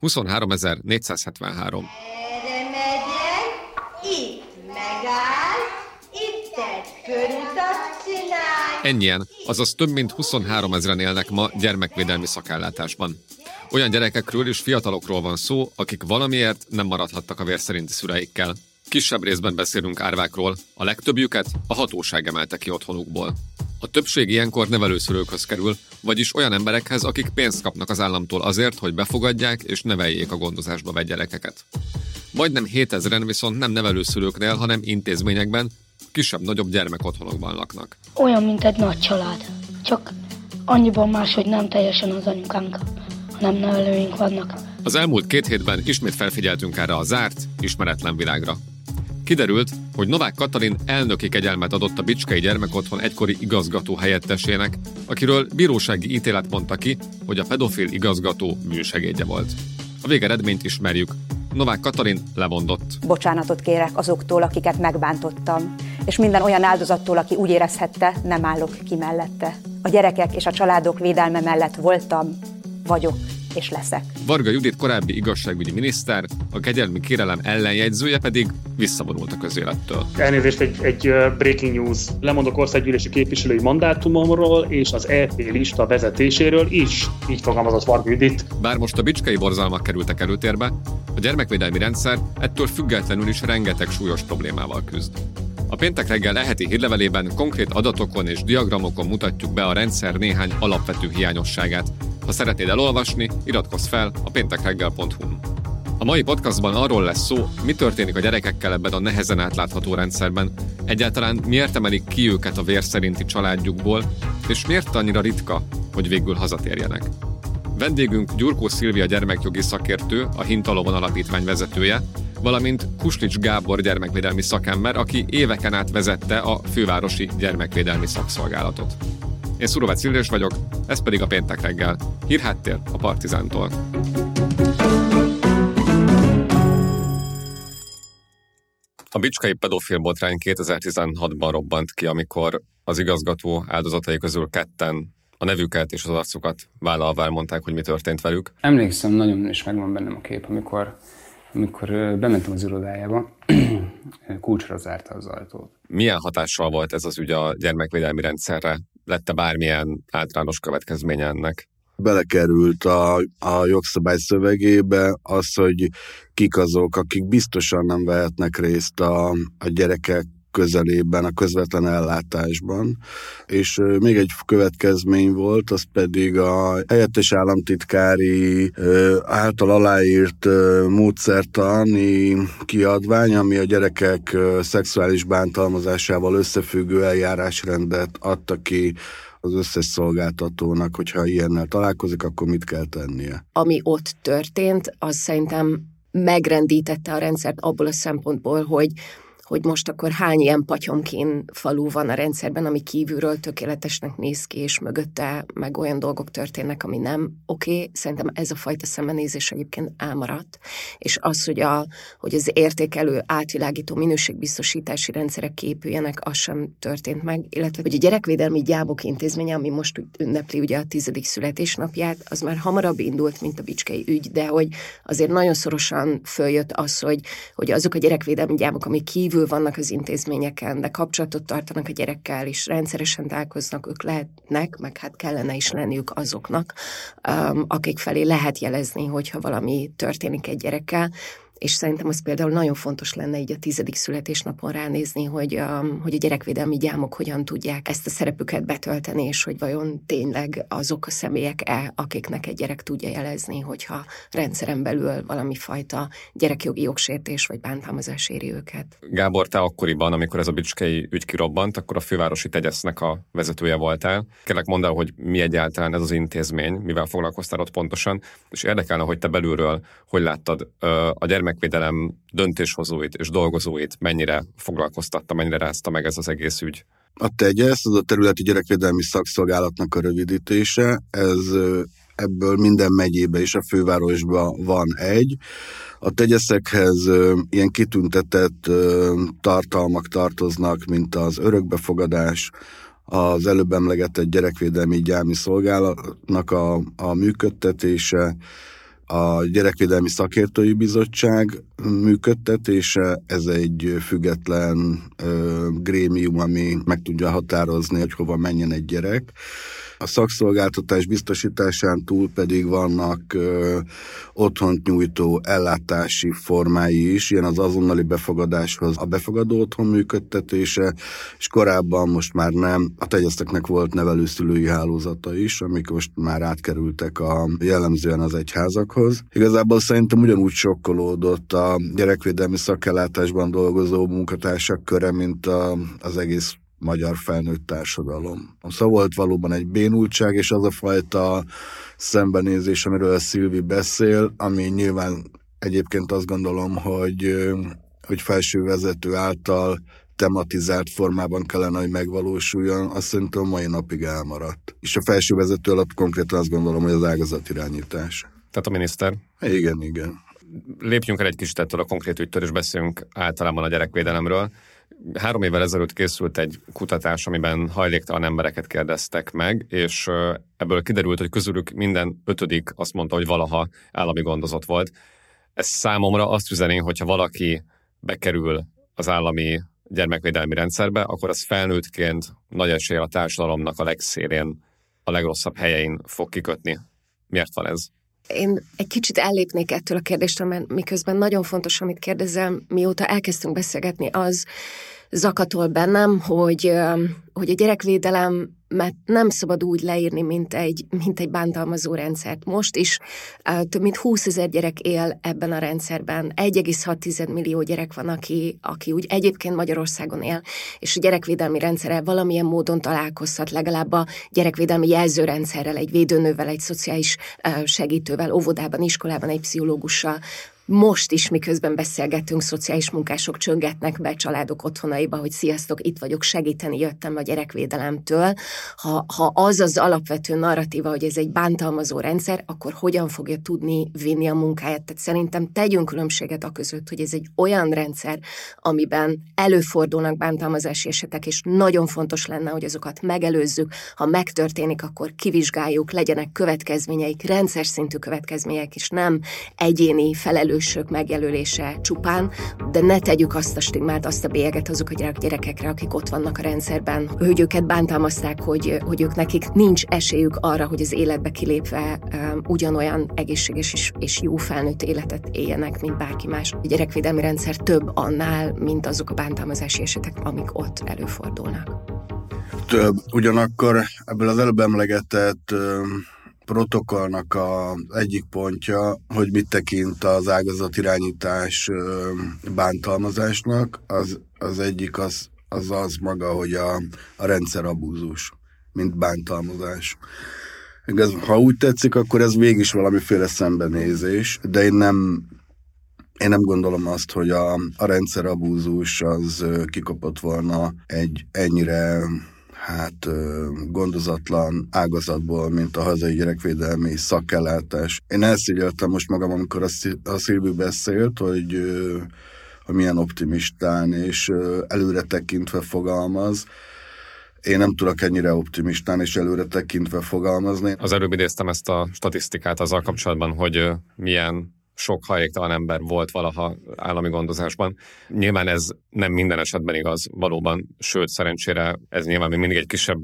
23473. Erre megyek, itt megáll, itt egy körutat csinál. Ennyien, azaz több mint 23 ezeren élnek ma gyermekvédelmi szakállátásban. Olyan gyerekekről és fiatalokról van szó, akik valamiért nem maradhattak a vérszerinti szüleikkel. Kisebb részben beszélünk árvákról, a legtöbbjüket a hatóság emelte ki otthonukból. A többség ilyenkor nevelőszülőkhöz kerül, vagyis olyan emberekhez, akik pénzt kapnak az államtól azért, hogy befogadják és neveljék a gondozásba vett gyerekeket. Majdnem 7000-en viszont nem nevelőszülőknél, hanem intézményekben, kisebb-nagyobb gyermekotthonokban laknak. Olyan, mint egy nagy család. Csak annyiban más, hogy nem teljesen az anyukánk, hanem nevelőink vannak. Az elmúlt két hétben ismét felfigyeltünk erre a zárt, ismeretlen világra. Kiderült, hogy Novák Katalin elnöki kegyelmet adott a Bicskei Gyermekotthon egykori igazgató helyettesének, akiről bírósági ítélet mondta ki, hogy a pedofil igazgató bűnsegédje volt. A végeredményt ismerjük. Novák Katalin lemondott. Bocsánatot kérek azoktól, akiket megbántottam, és minden olyan áldozattól, aki úgy érezhette, nem állok ki mellette. A gyerekek és a családok védelme mellett voltam, vagyok és leszek. Varga Judit korábbi igazságügyi miniszter, a kegyelmi kérelem ellenjegyzője pedig visszavonult a közélettől. Elnézést egy, egy breaking news. Lemondok országgyűlési képviselői mandátumomról és az EP lista vezetéséről is. Így fogalmazott Varga Judit. Bár most a bicskei borzalmak kerültek előtérbe, a gyermekvédelmi rendszer ettől függetlenül is rengeteg súlyos problémával küzd. A péntek reggel eheti hírlevelében konkrét adatokon és diagramokon mutatjuk be a rendszer néhány alapvető hiányosságát. Ha szeretnéd elolvasni, iratkozz fel a péntekreggel.hu-n. A mai podcastban arról lesz szó, mi történik a gyerekekkel ebben a nehezen átlátható rendszerben, egyáltalán miért emelik ki őket a vér családjukból, és miért annyira ritka, hogy végül hazatérjenek. Vendégünk Gyurkó Szilvia gyermekjogi szakértő, a Hintalovon Alapítvány vezetője, valamint Kuslics Gábor gyermekvédelmi szakember, aki éveken át vezette a fővárosi gyermekvédelmi szakszolgálatot. Én Szurovec Szilvés vagyok, ez pedig a péntek reggel. Hírháttér a Partizántól. A Bicskei pedofil botrány 2016-ban robbant ki, amikor az igazgató áldozatai közül ketten a nevüket és az arcukat vállalva elmondták, hogy mi történt velük. Emlékszem, nagyon is megvan bennem a kép, amikor, amikor bementem az irodájába, kulcsra zárta az ajtót. Milyen hatással volt ez az ügy a gyermekvédelmi rendszerre? Lette bármilyen általános következménye ennek? belekerült a, a jogszabály szövegébe az, hogy kik azok, akik biztosan nem vehetnek részt a, a gyerekek közelében, a közvetlen ellátásban. És még egy következmény volt, az pedig a helyettes államtitkári által aláírt módszertani kiadvány, ami a gyerekek szexuális bántalmazásával összefüggő eljárásrendet adta ki az összes szolgáltatónak, hogyha ilyennel találkozik, akkor mit kell tennie. ami ott történt, az szerintem megrendítette a rendszert abból a szempontból, hogy hogy most akkor hány ilyen patyomkén falu van a rendszerben, ami kívülről tökéletesnek néz ki, és mögötte meg olyan dolgok történnek, ami nem oké. Okay. Szerintem ez a fajta szembenézés egyébként elmaradt. És az, hogy, a, hogy az értékelő, átvilágító minőségbiztosítási rendszerek képüljenek, az sem történt meg. Illetve, hogy a gyerekvédelmi gyámok intézménye, ami most ünnepli ugye a tizedik születésnapját, az már hamarabb indult, mint a bicskei ügy, de hogy azért nagyon szorosan följött az, hogy, hogy azok a gyerekvédelmi gyámok, amik kívül vannak az intézményeken, de kapcsolatot tartanak a gyerekkel, és rendszeresen találkoznak, ők lehetnek, meg hát kellene is lenniük azoknak, um, akik felé lehet jelezni, hogyha valami történik egy gyerekkel, és szerintem az például nagyon fontos lenne így a tizedik születésnapon ránézni, hogy a, hogy a gyerekvédelmi gyámok hogyan tudják ezt a szerepüket betölteni, és hogy vajon tényleg azok a személyek-e, akiknek egy gyerek tudja jelezni, hogyha rendszeren belül valami fajta gyerekjogi jogsértés vagy bántalmazás éri őket. Gábor, te akkoriban, amikor ez a bicskei ügy kirobbant, akkor a fővárosi tegyesznek a vezetője voltál. Kérlek mondd el, hogy mi egyáltalán ez az intézmény, mivel foglalkoztál ott pontosan, és érdekelne, hogy te belülről hogy láttad a gyermekvédelem döntéshozóit és dolgozóit, mennyire foglalkoztatta, mennyire rázta meg ez az egész ügy. A TEGYESZ, az a Területi Gyerekvédelmi Szakszolgálatnak a rövidítése, ez ebből minden megyébe és a fővárosban van egy. A tegyeszekhez ilyen kitüntetett tartalmak tartoznak, mint az örökbefogadás, az előbb emlegetett gyerekvédelmi gyámi szolgálatnak a, a működtetése, a Gyerekvédelmi Szakértői Bizottság működtetése, ez egy független ö, grémium, ami meg tudja határozni, hogy hova menjen egy gyerek. A szakszolgáltatás biztosításán túl pedig vannak ö, otthont nyújtó ellátási formái is, ilyen az azonnali befogadáshoz a befogadó otthon működtetése, és korábban most már nem. A tegyezteknek volt nevelőszülői hálózata is, amik most már átkerültek a jellemzően az egyházakhoz. Igazából szerintem ugyanúgy sokkolódott a gyerekvédelmi szakellátásban dolgozó munkatársak köre, mint a, az egész magyar felnőtt társadalom. Szóval volt valóban egy bénultság, és az a fajta szembenézés, amiről a Szilvi beszél, ami nyilván egyébként azt gondolom, hogy, hogy felső vezető által tematizált formában kellene, hogy megvalósuljon, azt szerintem mai napig elmaradt. És a felső vezető alatt konkrétan azt gondolom, hogy az ágazatirányítás. Tehát a miniszter? Igen, igen. Lépjünk el egy kicsit ettől a konkrét ügytől, és beszéljünk általában a gyerekvédelemről. Három évvel ezelőtt készült egy kutatás, amiben hajléktalan embereket kérdeztek meg, és ebből kiderült, hogy közülük minden ötödik azt mondta, hogy valaha állami gondozott volt. Ez számomra azt üzeni, hogyha valaki bekerül az állami gyermekvédelmi rendszerbe, akkor az felnőttként nagy esély a társadalomnak a legszélén, a legrosszabb helyein fog kikötni. Miért van ez? Én egy kicsit ellépnék ettől a kérdéstől, mert miközben nagyon fontos, amit kérdezem, mióta elkezdtünk beszélgetni, az zakatol bennem, hogy, hogy a gyerekvédelem mert nem szabad úgy leírni, mint egy, mint egy bántalmazó rendszert. Most is több mint 20 ezer gyerek él ebben a rendszerben. 1,6 millió gyerek van, aki, aki úgy egyébként Magyarországon él, és a gyerekvédelmi rendszerrel valamilyen módon találkozhat, legalább a gyerekvédelmi jelzőrendszerrel, egy védőnővel, egy szociális segítővel, óvodában, iskolában, egy pszichológussal, most is, miközben beszélgetünk, szociális munkások csöngetnek be családok otthonaiba, hogy sziasztok, itt vagyok, segíteni jöttem a gyerekvédelemtől. Ha, ha az az alapvető narratíva, hogy ez egy bántalmazó rendszer, akkor hogyan fogja tudni vinni a munkáját? Tehát szerintem tegyünk különbséget a között, hogy ez egy olyan rendszer, amiben előfordulnak bántalmazási esetek, és nagyon fontos lenne, hogy azokat megelőzzük. Ha megtörténik, akkor kivizsgáljuk, legyenek következményeik, rendszer szintű következmények, és nem egyéni felelős felelősök megjelölése csupán, de ne tegyük azt a stigmát, azt a bélyeget azok a gyerekekre, akik ott vannak a rendszerben, hogy őket bántalmazták, hogy, hogy ők nekik nincs esélyük arra, hogy az életbe kilépve um, ugyanolyan egészséges és, és jó felnőtt életet éljenek, mint bárki más. A gyerekvédelmi rendszer több annál, mint azok a bántalmazási esetek, amik ott előfordulnak. Több. Ugyanakkor ebből az előbb emlegetett protokollnak a egyik pontja, hogy mit tekint az ágazatirányítás bántalmazásnak, az, az egyik az, az az maga, hogy a, a rendszer abúzus, mint bántalmazás. Ez, ha úgy tetszik, akkor ez végig is valamiféle szembenézés, de én nem, én nem gondolom azt, hogy a, a rendszer abúzus az kikopott volna egy ennyire hát gondozatlan ágazatból, mint a hazai gyerekvédelmi szakellátás. Én elszígyeltem most magam, amikor a Szilvi beszélt, hogy, milyen optimistán és előre tekintve fogalmaz. Én nem tudok ennyire optimistán és előre tekintve fogalmazni. Az előbb idéztem ezt a statisztikát azzal kapcsolatban, hogy milyen sok hajéktalan ember volt valaha állami gondozásban. Nyilván ez nem minden esetben igaz valóban, sőt szerencsére ez nyilván még mindig egy kisebb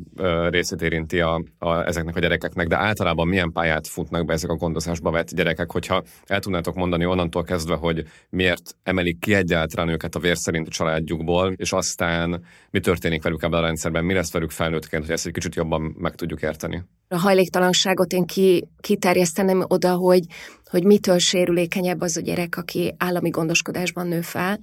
részét érinti a, a, ezeknek a gyerekeknek, de általában milyen pályát futnak be ezek a gondozásba vett gyerekek, hogyha el tudnátok mondani onnantól kezdve, hogy miért emelik ki egyáltalán őket a vér családjukból, és aztán mi történik velük ebben a rendszerben, mi lesz velük felnőttként, hogy ezt egy kicsit jobban meg tudjuk érteni. A hajléktalanságot én ki, kiterjesztenem oda, hogy, hogy mitől sérülékenyebb az a gyerek, aki állami gondoskodásban nő fel,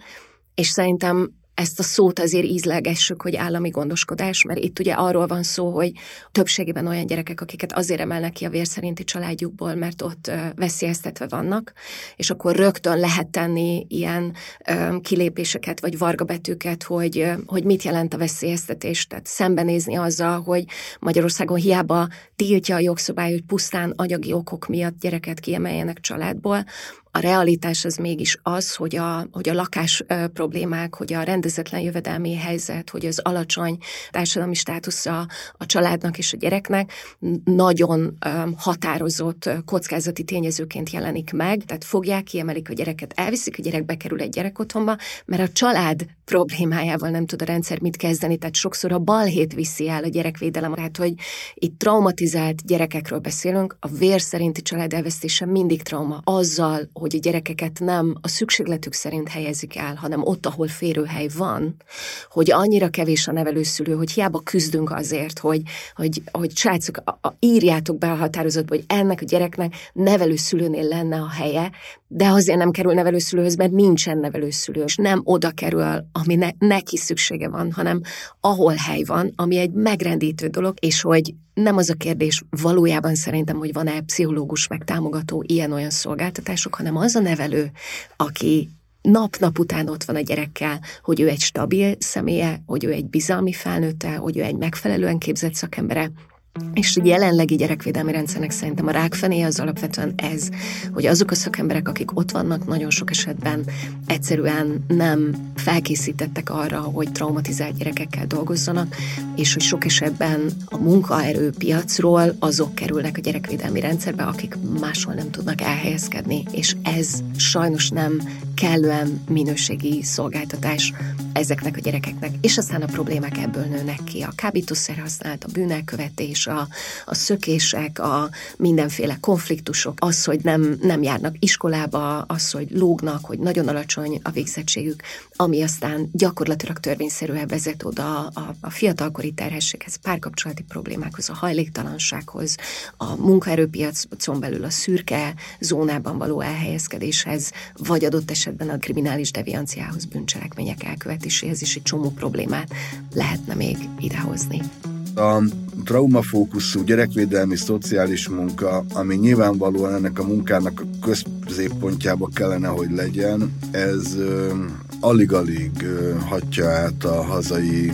és szerintem ezt a szót azért ízlelgessük, hogy állami gondoskodás, mert itt ugye arról van szó, hogy többségében olyan gyerekek, akiket azért emelnek ki a vérszerinti családjukból, mert ott veszélyeztetve vannak, és akkor rögtön lehet tenni ilyen kilépéseket, vagy vargabetűket, hogy, hogy mit jelent a veszélyeztetés, tehát szembenézni azzal, hogy Magyarországon hiába tiltja a jogszabály, hogy pusztán anyagi okok miatt gyereket kiemeljenek családból, a realitás az mégis az, hogy a, hogy a lakás problémák, hogy a rendezetlen jövedelmi helyzet, hogy az alacsony társadalmi státusza a családnak és a gyereknek nagyon határozott kockázati tényezőként jelenik meg, tehát fogják, kiemelik a gyereket, elviszik, a gyerek bekerül egy gyerekotthonba, mert a család problémájával nem tud a rendszer mit kezdeni, tehát sokszor a balhét viszi el a gyerekvédelem, tehát hogy itt traumatizált gyerekekről beszélünk, a vér szerinti család elvesztése mindig trauma. Azzal, hogy a gyerekeket nem a szükségletük szerint helyezik el, hanem ott, ahol férőhely van, hogy annyira kevés a nevelőszülő, hogy hiába küzdünk azért, hogy, hogy, hogy srácok, a, a, írjátok be a határozatba, hogy ennek a gyereknek nevelőszülőnél lenne a helye, de azért nem kerül nevelőszülőhöz, mert nincsen nevelőszülő, és nem oda kerül, ami ne, neki szüksége van, hanem ahol hely van, ami egy megrendítő dolog, és hogy nem az a kérdés valójában szerintem, hogy van-e pszichológus meg támogató ilyen-olyan szolgáltatások, hanem az a nevelő, aki nap-nap után ott van a gyerekkel, hogy ő egy stabil személye, hogy ő egy bizalmi felnőtte, hogy ő egy megfelelően képzett szakembere, és a jelenlegi gyerekvédelmi rendszernek szerintem a rákfené az alapvetően ez, hogy azok a szakemberek, akik ott vannak, nagyon sok esetben egyszerűen nem felkészítettek arra, hogy traumatizált gyerekekkel dolgozzanak, és hogy sok esetben a munkaerőpiacról azok kerülnek a gyerekvédelmi rendszerbe, akik máshol nem tudnak elhelyezkedni, és ez sajnos nem kellően minőségi szolgáltatás ezeknek a gyerekeknek, és aztán a problémák ebből nőnek ki. A kábítószer használat, a bűnelkövetés, a, a szökések, a mindenféle konfliktusok, az, hogy nem, nem járnak iskolába, az, hogy lógnak, hogy nagyon alacsony a végzettségük, ami aztán gyakorlatilag törvényszerűen vezet oda a, a fiatalkori terhességhez, párkapcsolati problémákhoz, a hajléktalansághoz, a munkaerőpiacon belül a szürke zónában való elhelyezkedéshez, vagy adott esetben a kriminális devianciához, bűncselekmények elkövetéséhez is egy csomó problémát lehetne még idehozni. A traumafókuszú gyerekvédelmi szociális munka, ami nyilvánvalóan ennek a munkának a középpontjába kellene, hogy legyen, ez alig-alig hatja át a hazai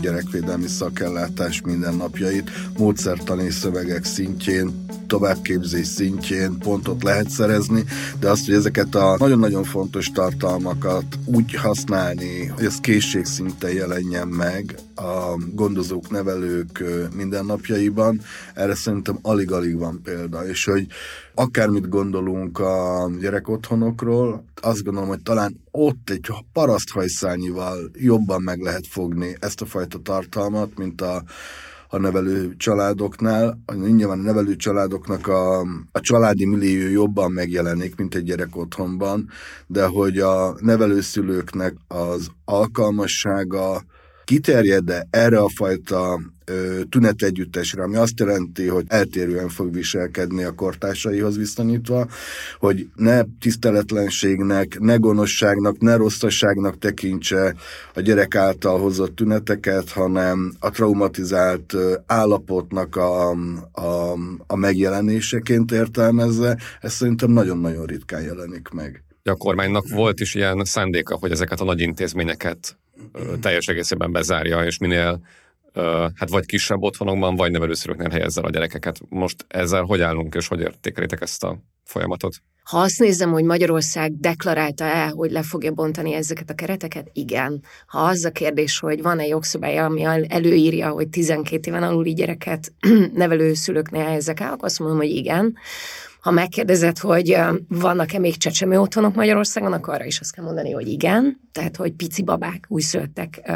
gyerekvédelmi szakellátás mindennapjait, módszertani szövegek szintjén, továbbképzés szintjén pontot lehet szerezni, de azt, hogy ezeket a nagyon-nagyon fontos tartalmakat úgy használni, hogy ez készségszinten jelenjen meg a gondozók, nevelők mindennapjaiban, erre szerintem alig-alig van példa, és hogy akármit gondolunk a gyerekotthonokról, azt gondolom, hogy talán ott egy paraszthajszányival jobban meg lehet fogni ezt a fajta tartalmat, mint a a nevelő családoknál. Nyilván a nevelő családoknak a, a családi millió jobban megjelenik, mint egy gyerek otthonban, de hogy a nevelőszülőknek az alkalmassága, kiterjed-e erre a fajta tünetegyüttesre, ami azt jelenti, hogy eltérően fog viselkedni a kortársaihoz viszonyítva, hogy ne tiszteletlenségnek, ne gonoszságnak, ne rosszasságnak tekintse a gyerek által hozott tüneteket, hanem a traumatizált állapotnak a, a, a megjelenéseként értelmezze. Ez szerintem nagyon-nagyon ritkán jelenik meg. A kormánynak volt is ilyen szándéka, hogy ezeket a nagy intézményeket teljes egészében bezárja, és minél hát vagy kisebb otthonokban, vagy nevelőszülőknél helyezzel a gyerekeket. Most ezzel hogy állunk, és hogy értékelitek ezt a folyamatot? Ha azt nézem, hogy Magyarország deklarálta el, hogy le fogja bontani ezeket a kereteket, igen. Ha az a kérdés, hogy van-e jogszabály, ami előírja, hogy 12 éven aluli gyereket nevelőszülőknél helyezek el, akkor azt mondom, hogy igen. Ha megkérdezed, hogy vannak-e még csecsemő otthonok Magyarországon, akkor arra is azt kell mondani, hogy igen. Tehát, hogy pici babák, újszülöttek,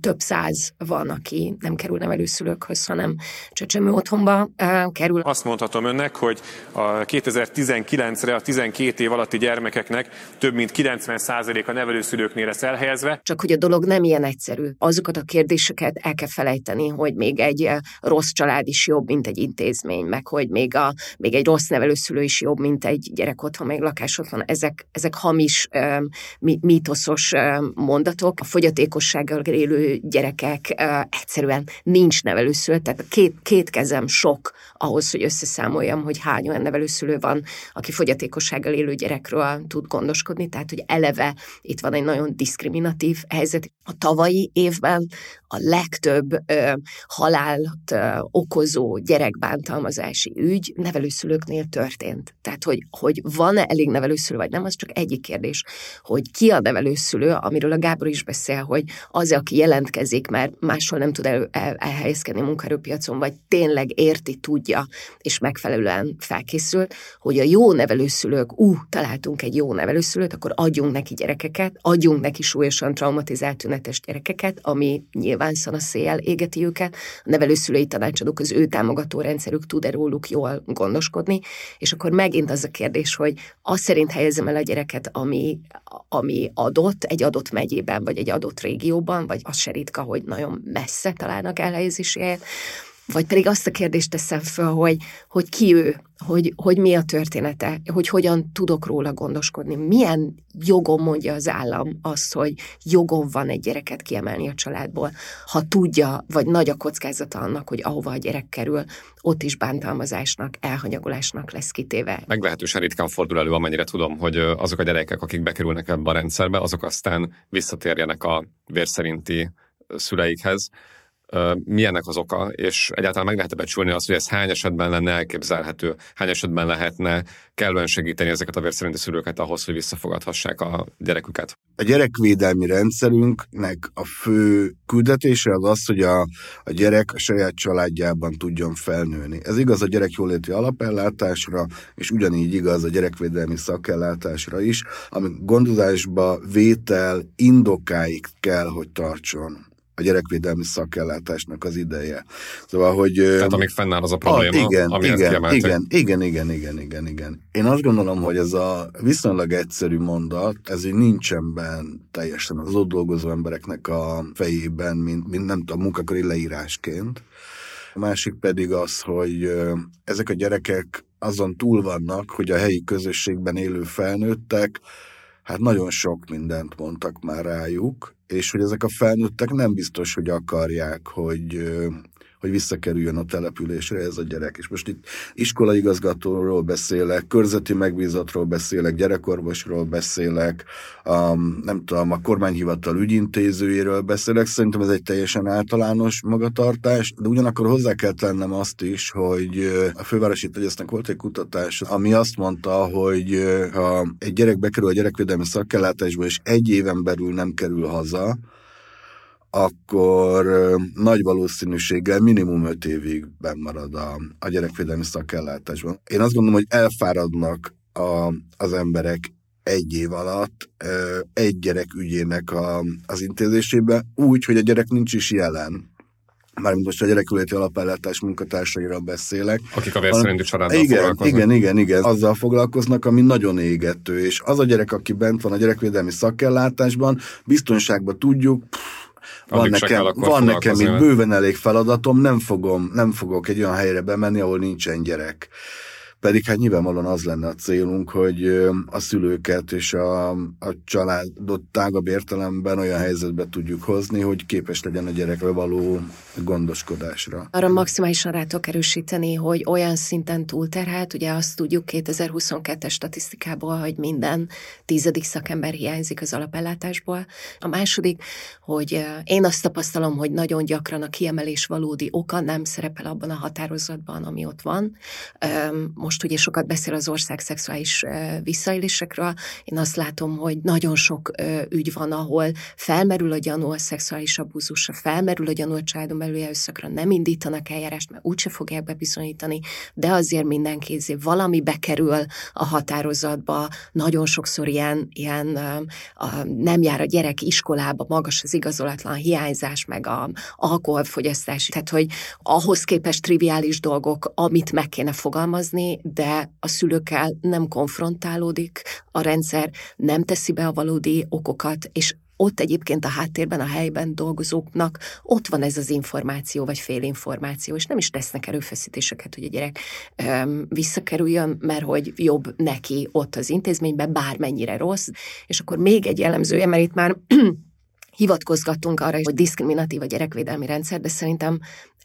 több száz van, aki nem kerül nevelőszülőkhöz, hanem csecsemő otthonba kerül. Azt mondhatom önnek, hogy a 2019-re a 12 év alatti gyermekeknek több mint 90% a nevelőszülőknél lesz elhelyezve. Csak hogy a dolog nem ilyen egyszerű. Azokat a kérdéseket el kell felejteni, hogy még egy rossz család is jobb, mint egy intézmény, meg hogy még, a, még egy rossz nevelő szülő is jobb, mint egy gyerek otthon, meg lakás otthon. Ezek, ezek hamis, mítoszos mondatok. A fogyatékossággal élő gyerekek egyszerűen nincs nevelőszülő, tehát két, két kezem sok ahhoz, hogy összeszámoljam, hogy hány olyan nevelőszülő van, aki fogyatékossággal élő gyerekről tud gondoskodni, tehát hogy eleve itt van egy nagyon diszkriminatív helyzet. A tavalyi évben a legtöbb ö, halált ö, okozó gyerekbántalmazási ügy nevelőszülőknél tört történt. Tehát, hogy, hogy van-e elég nevelőszülő, vagy nem, az csak egyik kérdés. Hogy ki a nevelőszülő, amiről a Gábor is beszél, hogy az, aki jelentkezik, mert máshol nem tud el, el, elhelyezkedni a munkaerőpiacon, vagy tényleg érti, tudja, és megfelelően felkészült, hogy a jó nevelőszülők, ú, találtunk egy jó nevelőszülőt, akkor adjunk neki gyerekeket, adjunk neki súlyosan traumatizált tünetes gyerekeket, ami nyilván szél égeti őket. A nevelőszülői tanácsadók, az ő támogató rendszerük tud-e róluk jól gondoskodni, és akkor megint az a kérdés, hogy azt szerint helyezem el a gyereket, ami, ami adott egy adott megyében, vagy egy adott régióban, vagy az se ritka, hogy nagyon messze találnak elhelyezési helyet, vagy pedig azt a kérdést teszem föl, hogy, hogy ki ő, hogy, hogy mi a története, hogy hogyan tudok róla gondoskodni. Milyen jogom mondja az állam azt, hogy jogom van egy gyereket kiemelni a családból, ha tudja, vagy nagy a kockázata annak, hogy ahova a gyerek kerül, ott is bántalmazásnak, elhanyagolásnak lesz kitéve. Meglehetősen ritkán fordul elő, amennyire tudom, hogy azok a gyerekek, akik bekerülnek ebbe a rendszerbe, azok aztán visszatérjenek a vérszerinti szüleikhez mi ennek az oka, és egyáltalán meg lehet becsülni azt, hogy ez hány esetben lenne elképzelhető, hány esetben lehetne kellően segíteni ezeket a vérszerinti szülőket ahhoz, hogy visszafogadhassák a gyereküket. A gyerekvédelmi rendszerünknek a fő küldetése az az, hogy a, a gyerek a saját családjában tudjon felnőni. Ez igaz a gyerekjóléti alapellátásra, és ugyanígy igaz a gyerekvédelmi szakellátásra is, ami gondozásba vétel indokáig kell, hogy tartson a gyerekvédelmi szakellátásnak az ideje. Szóval, hogy... Tehát amíg fennáll az a probléma, a, igen, ami igen, igen, igen, igen, igen, igen, igen. Én azt gondolom, hogy ez a viszonylag egyszerű mondat, ez így nincsen benne teljesen az ott dolgozó embereknek a fejében, mint, mint nem tudom, munkakori leírásként. A másik pedig az, hogy ezek a gyerekek azon túl vannak, hogy a helyi közösségben élő felnőttek hát nagyon sok mindent mondtak már rájuk, és hogy ezek a felnőttek nem biztos, hogy akarják, hogy hogy visszakerüljön a településre ez a gyerek. És most itt iskolaigazgatóról beszélek, körzeti megbízatról beszélek, gyerekorvosról beszélek, a, nem tudom, a kormányhivatal ügyintézőjéről beszélek. Szerintem ez egy teljesen általános magatartás, de ugyanakkor hozzá kell tennem azt is, hogy a fővárosi tegyesznek volt egy kutatás, ami azt mondta, hogy ha egy gyerek bekerül a gyerekvédelmi szakellátásba, és egy éven belül nem kerül haza, akkor nagy valószínűséggel minimum öt évig marad a, a gyerekvédelmi szakellátásban. Én azt gondolom, hogy elfáradnak a, az emberek egy év alatt egy gyerek ügyének a, az intézésébe, úgy, hogy a gyerek nincs is jelen mármint most a gyereküléti alapellátás munkatársairól beszélek. Akik a vérszerinti családdal igen, foglalkoznak. Igen, igen, igen. Azzal foglalkoznak, ami nagyon égető, és az a gyerek, aki bent van a gyerekvédelmi szakellátásban, biztonságban tudjuk, pff, van nekem, van nekem itt bőven elég feladatom, nem, fogom, nem fogok egy olyan helyre bemenni, ahol nincsen gyerek. Pedig hát nyilvánvalóan az lenne a célunk, hogy a szülőket és a, a családot tágabb értelemben olyan helyzetbe tudjuk hozni, hogy képes legyen a gyerekre való gondoskodásra. Arra maximálisan rá tudok erősíteni, hogy olyan szinten túlterhelt, ugye azt tudjuk 2022-es statisztikából, hogy minden tizedik szakember hiányzik az alapellátásból. A második, hogy én azt tapasztalom, hogy nagyon gyakran a kiemelés valódi oka nem szerepel abban a határozatban, ami ott van most ugye sokat beszél az ország szexuális visszaélésekről, én azt látom, hogy nagyon sok ügy van, ahol felmerül a gyanú a szexuális abúzusra, felmerül a gyanú a családon belüli erőszakra, nem indítanak eljárást, mert úgyse fogják bebizonyítani, de azért mindenki valami bekerül a határozatba, nagyon sokszor ilyen, ilyen nem jár a gyerek iskolába, magas az igazolatlan hiányzás, meg a alkoholfogyasztás, tehát hogy ahhoz képest triviális dolgok, amit meg kéne fogalmazni, de a szülőkkel nem konfrontálódik, a rendszer nem teszi be a valódi okokat, és ott egyébként a háttérben, a helyben dolgozóknak ott van ez az információ, vagy félinformáció, és nem is tesznek erőfeszítéseket, hogy a gyerek öm, visszakerüljön, mert hogy jobb neki ott az intézményben, bármennyire rossz. És akkor még egy jellemzője, mert itt már hivatkozgattunk arra, hogy diszkriminatív a gyerekvédelmi rendszer, de szerintem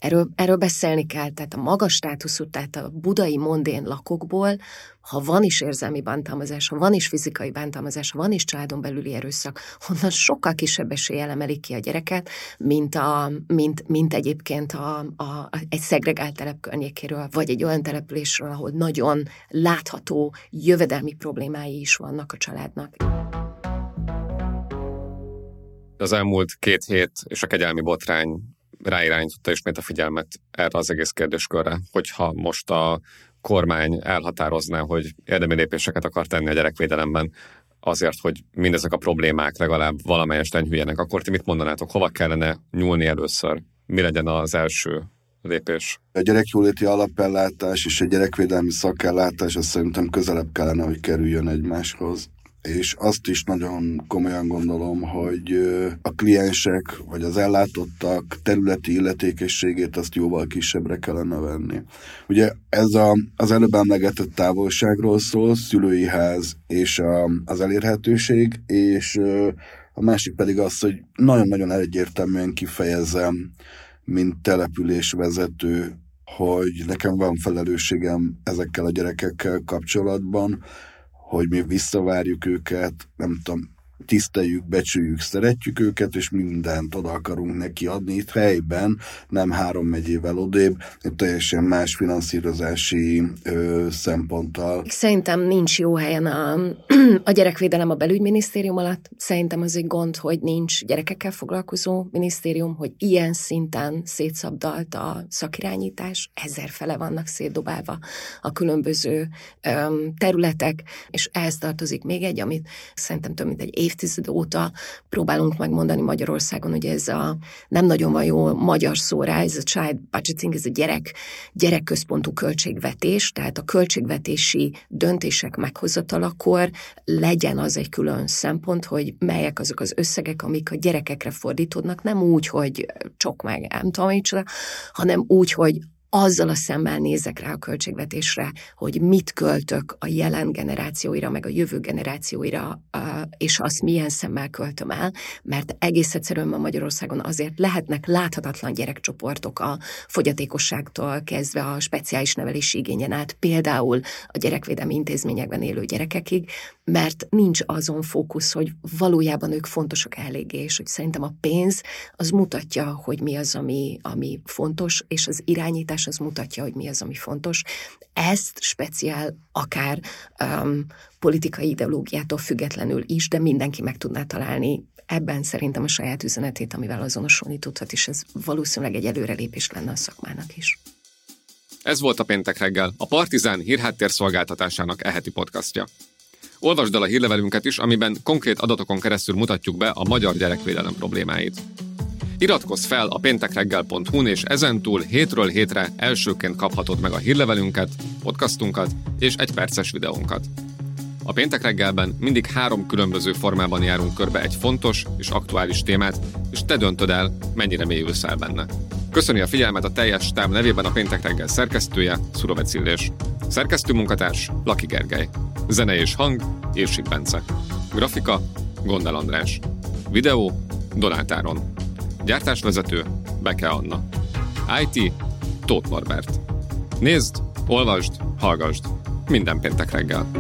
erről, erről beszélni kell. Tehát a magas státuszú, tehát a budai mondén lakokból, ha van is érzelmi bántalmazás, ha van is fizikai bántalmazás, ha van is családon belüli erőszak, honnan sokkal kisebb eséllyel emelik ki a gyereket, mint, a, mint, mint egyébként a, a, egy szegregált telep környékéről, vagy egy olyan településről, ahol nagyon látható jövedelmi problémái is vannak a családnak. Az elmúlt két hét és a kegyelmi botrány ráirányította ismét a figyelmet erre az egész kérdéskörre, hogyha most a kormány elhatározná, hogy érdemi lépéseket akar tenni a gyerekvédelemben, azért, hogy mindezek a problémák legalább valamelyest enyhüljenek, akkor ti mit mondanátok, hova kellene nyúlni először? Mi legyen az első lépés? A gyerekjóléti alapellátás és a gyerekvédelmi szakellátás azt szerintem közelebb kellene, hogy kerüljön egymáshoz és azt is nagyon komolyan gondolom, hogy a kliensek vagy az ellátottak területi illetékességét azt jóval kisebbre kellene venni. Ugye ez a, az előbb emlegetett távolságról szól, szülői ház és a, az elérhetőség, és a másik pedig az, hogy nagyon-nagyon egyértelműen kifejezem, mint településvezető, hogy nekem van felelősségem ezekkel a gyerekekkel kapcsolatban, hogy mi visszavárjuk őket, nem tudom, tiszteljük, becsüljük, szeretjük őket, és mindent oda akarunk neki adni itt helyben, nem három megyével odébb, teljesen más finanszírozási ö, szemponttal. Szerintem nincs jó helyen a, a gyerekvédelem a belügyminisztérium alatt. Szerintem az egy gond, hogy nincs gyerekekkel foglalkozó minisztérium, hogy ilyen szinten szétszabdalt a szakirányítás, ezer fele vannak szétdobálva a különböző ö, területek, és ehhez tartozik még egy, amit szerintem több mint egy év évtized óta próbálunk megmondani Magyarországon, hogy ez a nem nagyon van jó magyar szó rá, ez a child budgeting, ez a gyerek, gyerekközpontú költségvetés, tehát a költségvetési döntések meghozatalakor legyen az egy külön szempont, hogy melyek azok az összegek, amik a gyerekekre fordítódnak, nem úgy, hogy csok meg, nem tudom, micsoda, hanem úgy, hogy azzal a szemmel nézek rá a költségvetésre, hogy mit költök a jelen generációira, meg a jövő generációira, és azt milyen szemmel költöm el, mert egész egyszerűen ma Magyarországon azért lehetnek láthatatlan gyerekcsoportok a fogyatékosságtól kezdve a speciális nevelési igényen át, például a gyerekvédelmi intézményekben élő gyerekekig, mert nincs azon fókusz, hogy valójában ők fontosak eléggé, és hogy szerintem a pénz az mutatja, hogy mi az, ami, ami fontos, és az irányítás az mutatja, hogy mi az, ami fontos. Ezt speciál akár um, politikai ideológiától függetlenül is, de mindenki meg tudná találni ebben szerintem a saját üzenetét, amivel azonosulni tudhat, és ez valószínűleg egy előrelépés lenne a szakmának is. Ez volt a péntek reggel, a Partizán hírháttér szolgáltatásának eheti podcastja. Olvasd el a hírlevelünket is, amiben konkrét adatokon keresztül mutatjuk be a magyar gyerekvédelem problémáit. Iratkozz fel a péntekreggel.hu-n, és ezentúl hétről hétre elsőként kaphatod meg a hírlevelünket, podcastunkat és egy perces videónkat. A péntek reggelben mindig három különböző formában járunk körbe egy fontos és aktuális témát, és te döntöd el, mennyire mélyülsz el benne. Köszöni a figyelmet a teljes táb nevében a péntek reggel szerkesztője, Szurovec Illés. Szerkesztő munkatárs, Laki Gergely. Zene és hang, Érsik Bence. Grafika, Gondel András. Videó, Donátáron. Gyártásvezető, Beke Anna. IT, Tóth Norbert. Nézd, olvasd, hallgasd. Minden péntek reggel.